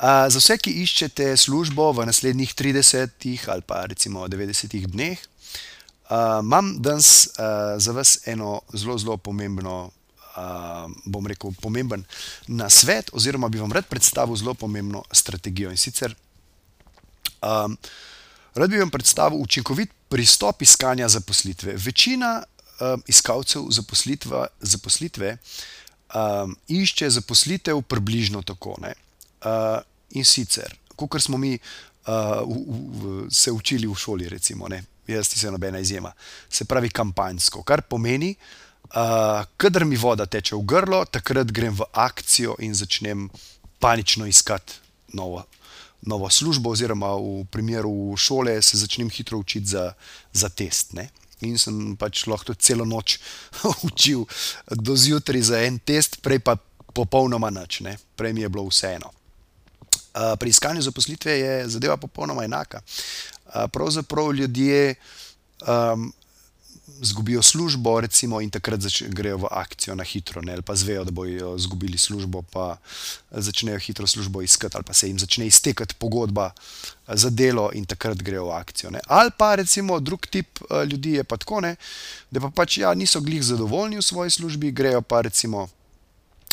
Za vse, ki iščete službo v naslednjih 30 ali pa recimo 90 dneh, imam danes za vas eno zelo, zelo pomembno, bom rekel, pomemben nasvet, oziroma bi vam rad predstavil zelo pomembno strategijo. In sicer rad bi vam predstavil učinkovit pristop iskanja zaposlitve. Večina iskalcev zaposlitve išče zaposlitev približno tako, ne. In sicer, kakor smo mi se učili v šoli, recimo, ne. Jaz nisem nobena izjema. Se pravi kampanjsko, kar pomeni, kadar mi voda teče v grlo, takrat grem v akcijo in začnem panično iskati novo, novo službo, oziroma v primeru šole se začnem hitro učiti za, za test, ne. In sem pač lahko celo noč učil do zjutraj za en test, prej pa popolnoma nič, ne. Prej mi je bilo vseeno. Pri iskanju zaposlitve je zadeva popolnoma enaka. Pravzaprav ljudje izgubijo službo, recimo, in takrat grejo v akcijo na hitro, ne, ali pa izvejo, da bojo izgubili službo, pa začnejo hitro službo iskati, ali pa se jim začne iztekati pogodba za delo in takrat grejo v akcijo, ne. Ali pa recimo drug tip ljudi je pa tako, ne, da pa pač, ja, niso glih zadovoljni v svoji službi, grejo pa recimo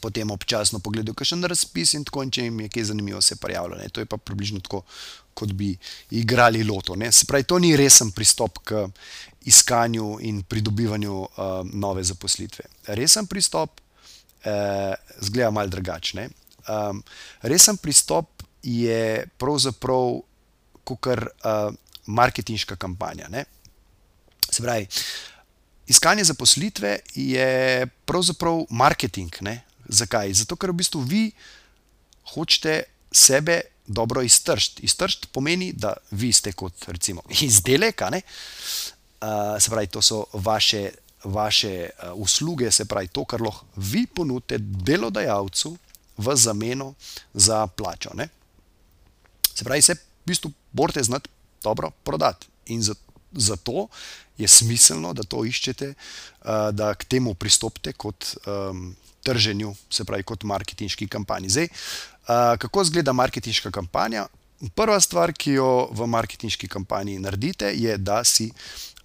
potem občasno pogledajo kakšen razpis in tako, če jim je kaj zanimivo, se prijavijo, ne. To je pa približno tako, kot bi igrali loto, ne. Se pravi, to ni resen pristop k iskanju in pridobivanju nove zaposlitve. Resen pristop izgleda malo drugače, ne. Resen pristop je pravzaprav kakor marketinška kampanja, ne. Se pravi, iskanje zaposlitve je pravzaprav marketing, ne. Zakaj? Zato, ker v bistvu vi hočete sebe dobro iztržiti. Iztržiti pomeni, da vi ste kot recimo izdelek, ne, se pravi, to so vaše, vaše usluge, se pravi, to, kar lahko vi ponudite delodajalcu v zameno za plačo, ne. Se pravi, se v bistvu morate znati dobro prodati. In zato je smiselno, da to iščete, da k temu pristopite kot trženju, se pravi kot marketinški kampanji. Zdaj, kako izgleda marketinška kampanja? Prva stvar, ki jo v marketinški kampanji naredite, je, da si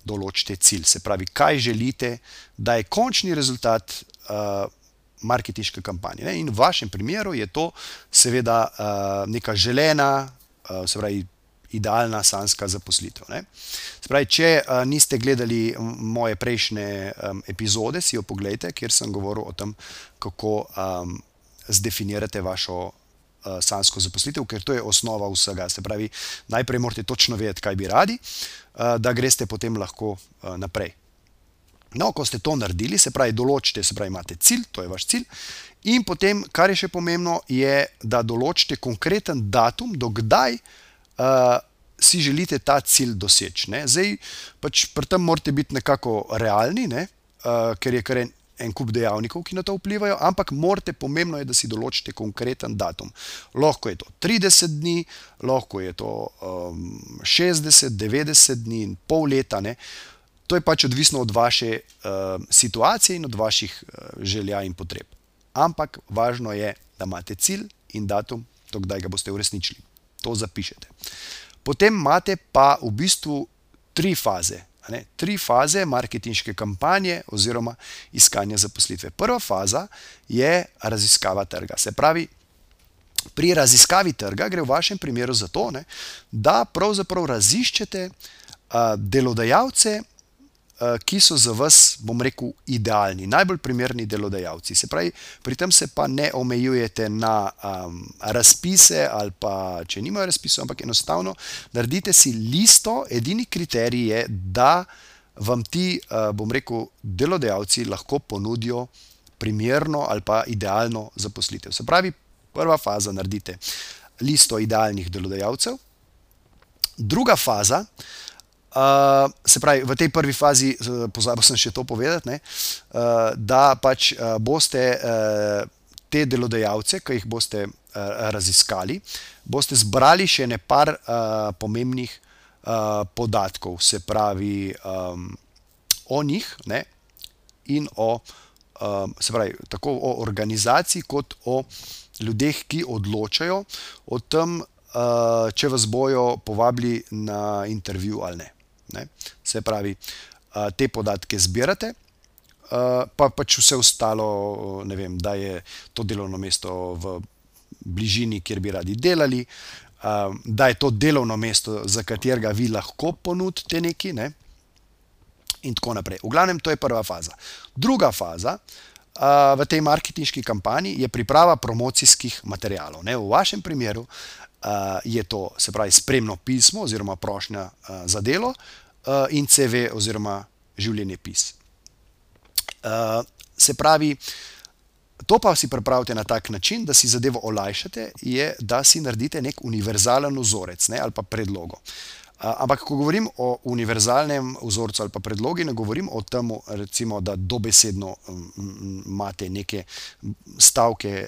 določite cilj. Se pravi, kaj želite, da je končni rezultat marketinške kampanje. In v vašem primeru je to seveda neka želena, se pravi, idealna sanjska zaposlitev, ne. Se pravi, če niste gledali moje prejšnje epizode, si jo poglejte, kjer sem govoril o tem, kako zdefinirate vašo sanjsko zaposlitev, ker to je osnova vsega. Se pravi, najprej morate točno vedeti, kaj bi radi, da greste potem lahko naprej. No, ko ste to naredili, se pravi, določite, se pravi, imate cilj, to je vaš cilj, in potem, kar je še pomembno, je, da določite konkreten datum, do kdaj si želite ta cilj doseči, ne. Zdaj, pač pri tem morate biti nekako realni, ne, ker je kar en, en kup dejavnikov, ki na to vplivajo, ampak morate, pomembno je, da si določite konkreten datum. Lahko je to trideset dni, lahko je to šestdeset, devetdeset dni, pol leta, ne. To je pač odvisno od vaše situacije in od vaših želja in potreb. Ampak važno je, da imate cilj in datum, do kdaj ga boste uresničili. To zapišete. Potem imate pa v bistvu tri faze, a ne. Tri faze marketinške kampanje oziroma iskanja zaposlitve. Prva faza je raziskava trga. Se pravi, pri raziskavi trga gre v vašem primeru za to, ne, da pravzaprav raziščete delodajalce, ki so za vas, bom rekel, idealni, najbolj primerni delodajalci. Se pravi, pri tem se pa ne omejujete na razpise ali pa, če nimajo razpisov, ampak enostavno naredite si listo, edini kriterij je, da vam ti, bom rekel, delodajalci lahko ponudijo primerno ali pa idealno zaposlitev. Se pravi, prva faza, naredite listo idealnih delodajalcev. Druga faza Uh, se pravi, v tej prvi fazi, pozabil sem še to povedati, ne, uh, da pač uh, boste uh, te delodajalce, ki jih boste uh, raziskali, boste zbrali še nekaj uh, pomembnih uh, podatkov, se pravi, um, o njih ne, in o, um, se pravi, tako o organizaciji, kot o ljudeh, ki odločajo o tem, uh, če vas bojo povabili na intervju ali ne. Ne? Se pravi, te podatke zbirate, pa pač vse ostalo, vem, da je to delovno mesto v bližini, kjer bi radi delali, da je to delovno mesto, za katerega vi lahko ponudite nekaj. Ne? In tako naprej. V glavnem, to je prva faza. Druga faza uh, v tej marketinški kampanji je priprava promocijskih materijalov. Ne? V vašem primeru uh, je to, se pravi, spremno pismo oziroma prošnja uh, za delo, uh, in CV oziroma življenjepis. Uh, se pravi, to pa si pripravite na tak način, da si zadevo olajšate, je, da si naredite nek univerzalen vzorec ne, ali pa predlogo. Uh, ampak, ko govorim o univerzalnem vzorcu ali pa predlogi, ne govorim o tem, recimo, da dobesedno um, imate neke stavke,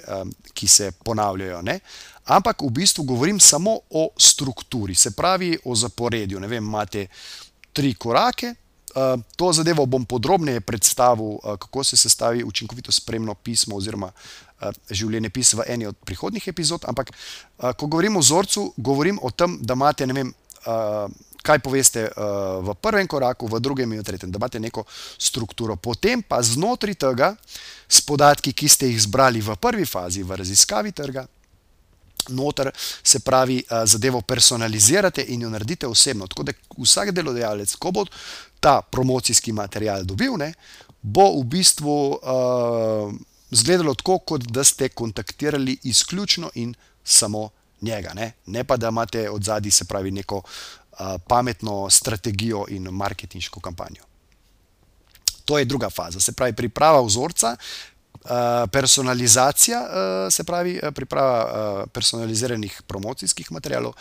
ki se ponavljajo. Ne? Ampak v bistvu govorim samo o strukturi, se pravi o zaporedju. Ne vem, imate tri korake. Uh, to zadevo bom podrobneje predstavil, uh, kako se sestavi učinkovito spremno pismo oziroma uh, življenjepis v eni od prihodnih epizod. Ampak, ko govorim o vzorcu, govorim o tem, da imate, ne vem, kaj poveste v prvem koraku, v drugem in v tretjem, da imate neko strukturo. Potem pa znotraj tega, s podatki, ki ste jih zbrali v prvi fazi, v raziskavi trga, noter, se pravi, uh, zadevo personalizirate in jo naredite osebno. Tako da vsak delodajalec, ko bo ta promocijski material dobil, ne, bo v bistvu uh, izgledalo tako, kot da ste kontaktirali izključno in samo njega. Ne, ne pa da imate od zadaj, se pravi, neko uh, pametno strategijo in marketinško kampanjo. To je druga faza, se pravi, priprava vzorca, Eh, personalizacija, uh, se pravi, eh, priprava personaliziranih promocijskih materijalov,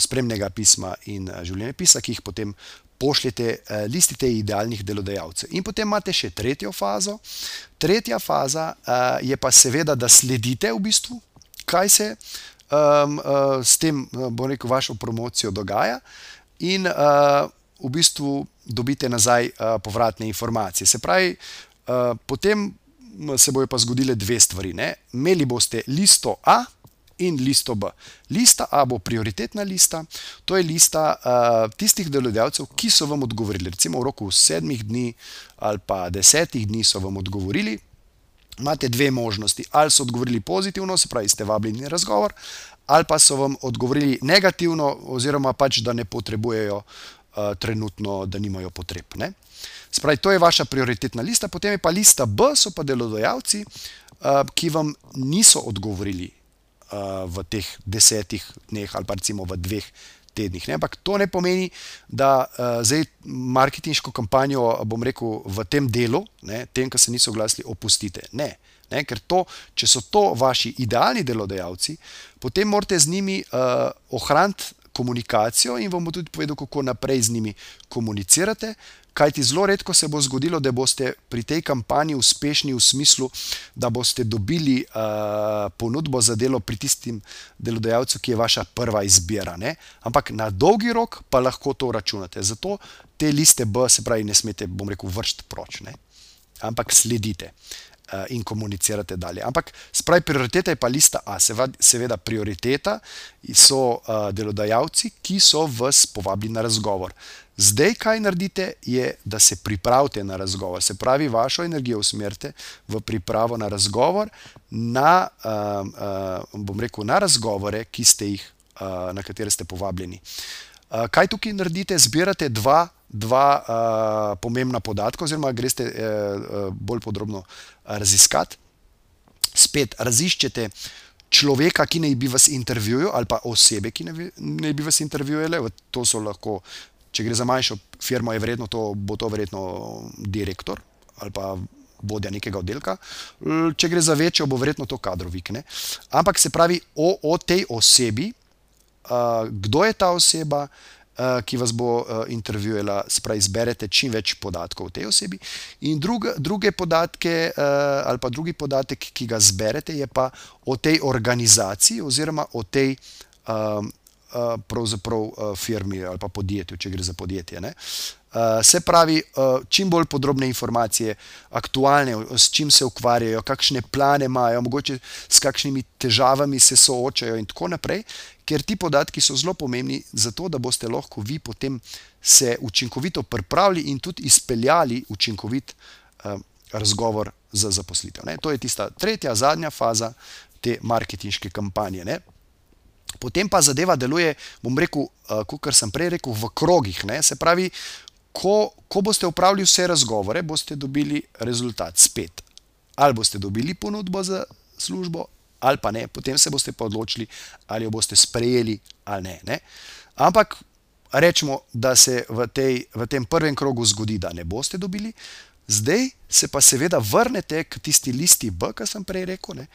spremnega pisma in življenjepisa, ki jih potem pošljete, listite idealnih delodajalcev. In potem imate še tretjo fazo. Tretja faza je pa seveda, da sledite v bistvu, kaj se s tem, bom rekel, vašo promocijo dogaja. In v bistvu dobite nazaj povratne informacije. Se pravi, potem se bojo pa zgodile dve stvari. Ne? Imeli boste listo A in listo B. Lista A bo prioritetna lista, to je lista uh, tistih delodajalcev, ki so vam odgovorili. Recimo v roku sedmih dni ali pa desetih dni so vam odgovorili. Imate dve možnosti. Ali so odgovorili pozitivno, se pravi, ste vabljeni na razgovor, ali pa so vam odgovorili negativno, oziroma pač, da ne potrebujejo uh, trenutno, da nimajo potreb. Ne? Spravi, to je vaša prioritetna lista, potem je pa lista B, so pa delodajalci, uh, ki vam niso odgovorili uh, v teh desetih dneh ali pa recimo v dveh tednih. Ne? Ampak to ne pomeni, da uh, zdaj marketinško kampanjo, bom rekel, v tem delu, ne, tem, ki se niso oglasili, opustite. Ne. Ne, ker to, če so to vaši idealni delodajalci, potem morate z njimi uh, ohraniti komunikacijo in vam bo tudi povedal, kako naprej z njimi komunicirate. Kaj ti zelo redko se bo zgodilo, da boste pri tej kampanji uspešni v smislu, da boste dobili uh, ponudbo za delo pri tistim delodajalcu, ki je vaša prva izbira. Ne? Ampak na dolgi rok pa lahko to računate. Zato te liste B, se pravi, ne smete, bom rekel, vršiti proč, ne? ampak sledite. Uh, in komunicirate dalje. Ampak, spravi, prioriteta je pa lista A. Seveda, prioriteta so uh, delodajalci, ki so vas povabili na razgovor. Zdaj, kaj naredite, je, da se pripravite na razgovor. Se pravi, vašo energijo usmerite v pripravo na razgovor, na, uh, bom rekel, na razgovore, jih, uh, na katere ste povabljeni. Kaj tukaj naredite? Zbirate dva, dva uh, pomembna podatka, oziroma greste uh, bolj podrobno raziskati. Spet raziščete človeka, ki naj bi vas intervjujal, ali pa osebe, ki naj bi vas intervjuvali. To so lahko če gre za manjšo firmo, je vredno to, bo to verjetno direktor ali pa vodja nekega oddelka. Če gre za večjo, bo verjetno to kadrovik. Ne? Ampak se pravi o, o tej osebi, uh, kdo je ta oseba, uh, ki vas bo uh, intervjuvala, spravi, zberete čim več podatkov o tej osebi. In druge, druge podatke, uh, ali pa drugi podatek, ki ga zberete, je pa o tej organizaciji oziroma o tej. Um, Pravzaprav firmi ali pa podjetju, če gre za podjetje. Uh, se pravi, uh, čim bolj podrobne informacije, aktualne, s čim se ukvarjajo, kakšne plane imajo, mogoče s kakšnimi težavami se soočajo, in tako naprej, ker ti podatki so zelo pomembni, zato da boste lahko vi potem se učinkovito pripravili in tudi izpeljali učinkovit uh, razgovor za zaposlitev. Ne? To je tista tretja, zadnja faza te marketinške kampanje. Ne? Potem pa zadeva deluje, bom rekel, uh, kot sem prej rekel, v krogih. Ne? Se pravi, ko, ko boste upravili vse razgovore, boste dobili rezultat spet. Ali boste dobili ponudbo za službo, ali pa ne, potem se boste pa odločili, ali jo boste sprejeli ali ne. ne. Ampak rečemo, da se v, tej, v tem prvem krogu zgodi, da ne boste dobili, zdaj se pa seveda vrnete k tisti listi B, ki sem prej rekel, ne,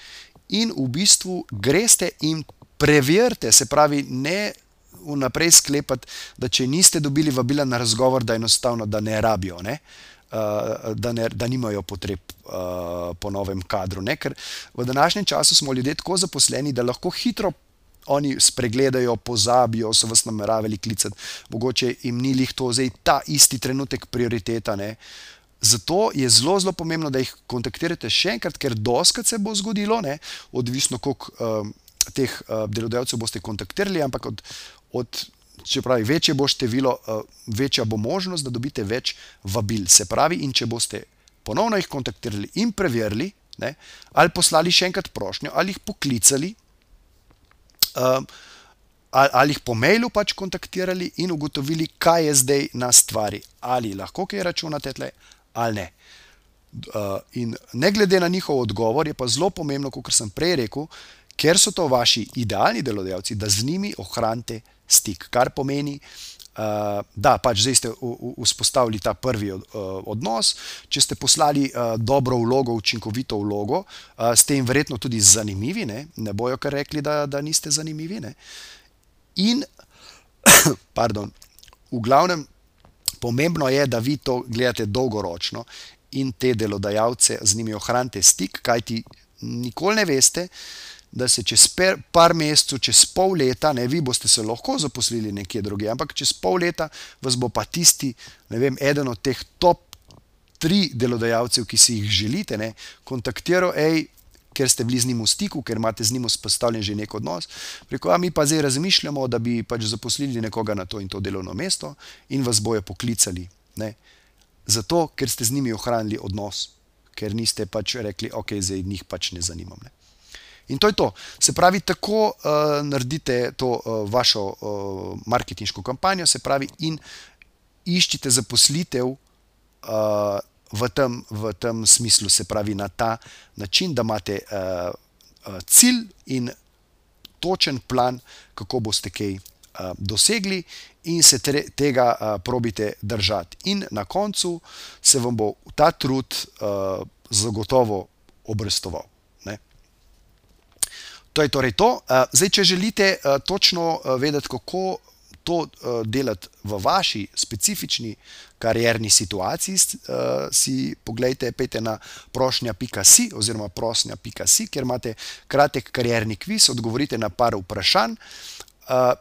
in v bistvu greste in preverite, se pravi, ne. Vnaprej sklepati, da če niste dobili vabila na razgovor, da enostavno da ne rabijo. Ne? Uh, da, ne, da nimajo potreb uh, po novem kadru. Ne? Ker v današnjem času smo ljudje tako zaposleni, da lahko hitro oni spregledajo, pozabijo, so vas nameravali klicati, mogoče jim ni lih to zdaj ta isti trenutek prioriteta. Ne? Zato je zelo, zelo pomembno, da jih kontaktirate še enkrat, ker doskrat se bo zgodilo, ne? odvisno koliko uh, teh uh, delodajalcev boste kontaktirali, ampak od, od če pravi, večje bo število, uh, večja bo možnost, da dobite več vabil. Se pravi, in če boste ponovno jih kontaktirali in preverili, ne, ali poslali še enkrat prošnjo, ali jih poklicali, uh, ali, ali jih po mailu pač kontaktirali in ugotovili, kaj je zdaj na stvari, ali lahko kaj računate tle, ali ne. Uh, in ne glede na njihov odgovor, je pa zelo pomembno, kot sem prej rekel, ker so to vaši idealni delodajalci, da z njimi ohranite stik. Kar pomeni, uh, da pač zdaj ste vzpostavili ta prvi uh, odnos. Če ste poslali uh, dobro vlogo, učinkovito vlogo, ste jim verjetno tudi zanimivi, ne, ne bojo kar rekli, da, da niste zanimivi. Ne. In, pardon, v glavnem, pomembno je, da vi to gledate dolgoročno in te delodajalce z njimi ohranite stik, kajti nikoli ne veste, da se čez per, par mesecev, čez pol leta, ne vi boste se lahko zaposlili nekje drugje, ampak čez pol leta vas bo pa tisti, ne vem, eden od teh top tri delodajalcev, ki si jih želite, ne, kontaktiral, hej. Ker ste bili z njim v stiku, ker imate z njim vzpostavljen že nek odnos, preko a mi pa zdaj razmišljamo, da bi pač zaposlili nekoga na to in to delovno mesto in vas bojo poklicali. Ne. Zato, ker ste z njimi ohranili odnos, ker niste pač rekli, ok, zdaj njih pač ne zanimam. Ne. In to je to. Se pravi, tako uh, naredite to uh, vašo uh, marketinško kampanjo, se pravi, in iščite zaposlitev uh, v, tem, v tem smislu, se pravi, na ta način, da imate uh, uh, cilj in točen plan, kako boste kaj uh, dosegli, in se tre, tega uh, probite držati. In na koncu se vam bo ta trud uh, zagotovo obrestoval. To je torej to. Eh, zdaj, če želite eh, točno eh, vedeti, kako to delati v vaši specifični karjerni situaciji, si pogledajte, pejte na prošnja.si oziroma prošnja.si, kjer imate kratek karjerni kviz, odgovorite na par vprašanj.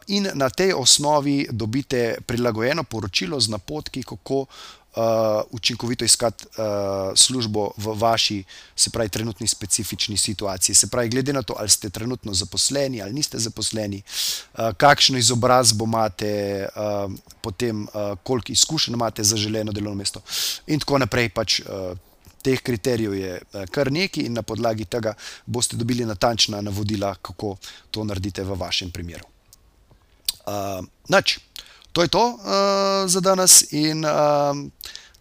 In na tej osnovi dobite prilagojeno poročilo z napotki, kako uh, učinkovito iskati uh, službo v vaši, se pravi, trenutni specifični situaciji. Se pravi, glede na to, ali ste trenutno zaposleni ali niste zaposleni, uh, kakšno izobrazbo imate, uh, potem uh, koliko izkušenj imate za želeno delovno mesto, in tako naprej. Pač, uh, Teh kriterijev je kar nekaj, in na podlagi tega boste dobili natančna navodila, kako to naredite v vašem primeru. Uh, Noč, to je to uh, za danes, in uh,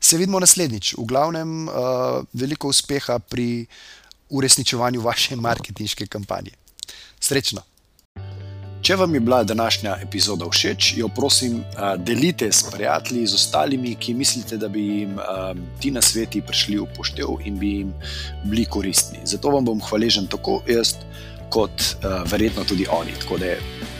se vidimo naslednjič. V glavnem, uh, veliko uspeha pri uresničevanju vaše marketinške kampanje. Srečno! Če vam je bila današnja epizoda všeč, jo prosim, delite s prijatelji, z ostalimi, ki mislite, da bi jim ti na sveti prišli v poštev in bi jim bili koristni. Zato vam bom hvaležen tako jaz, kot verjetno tudi oni. Tako da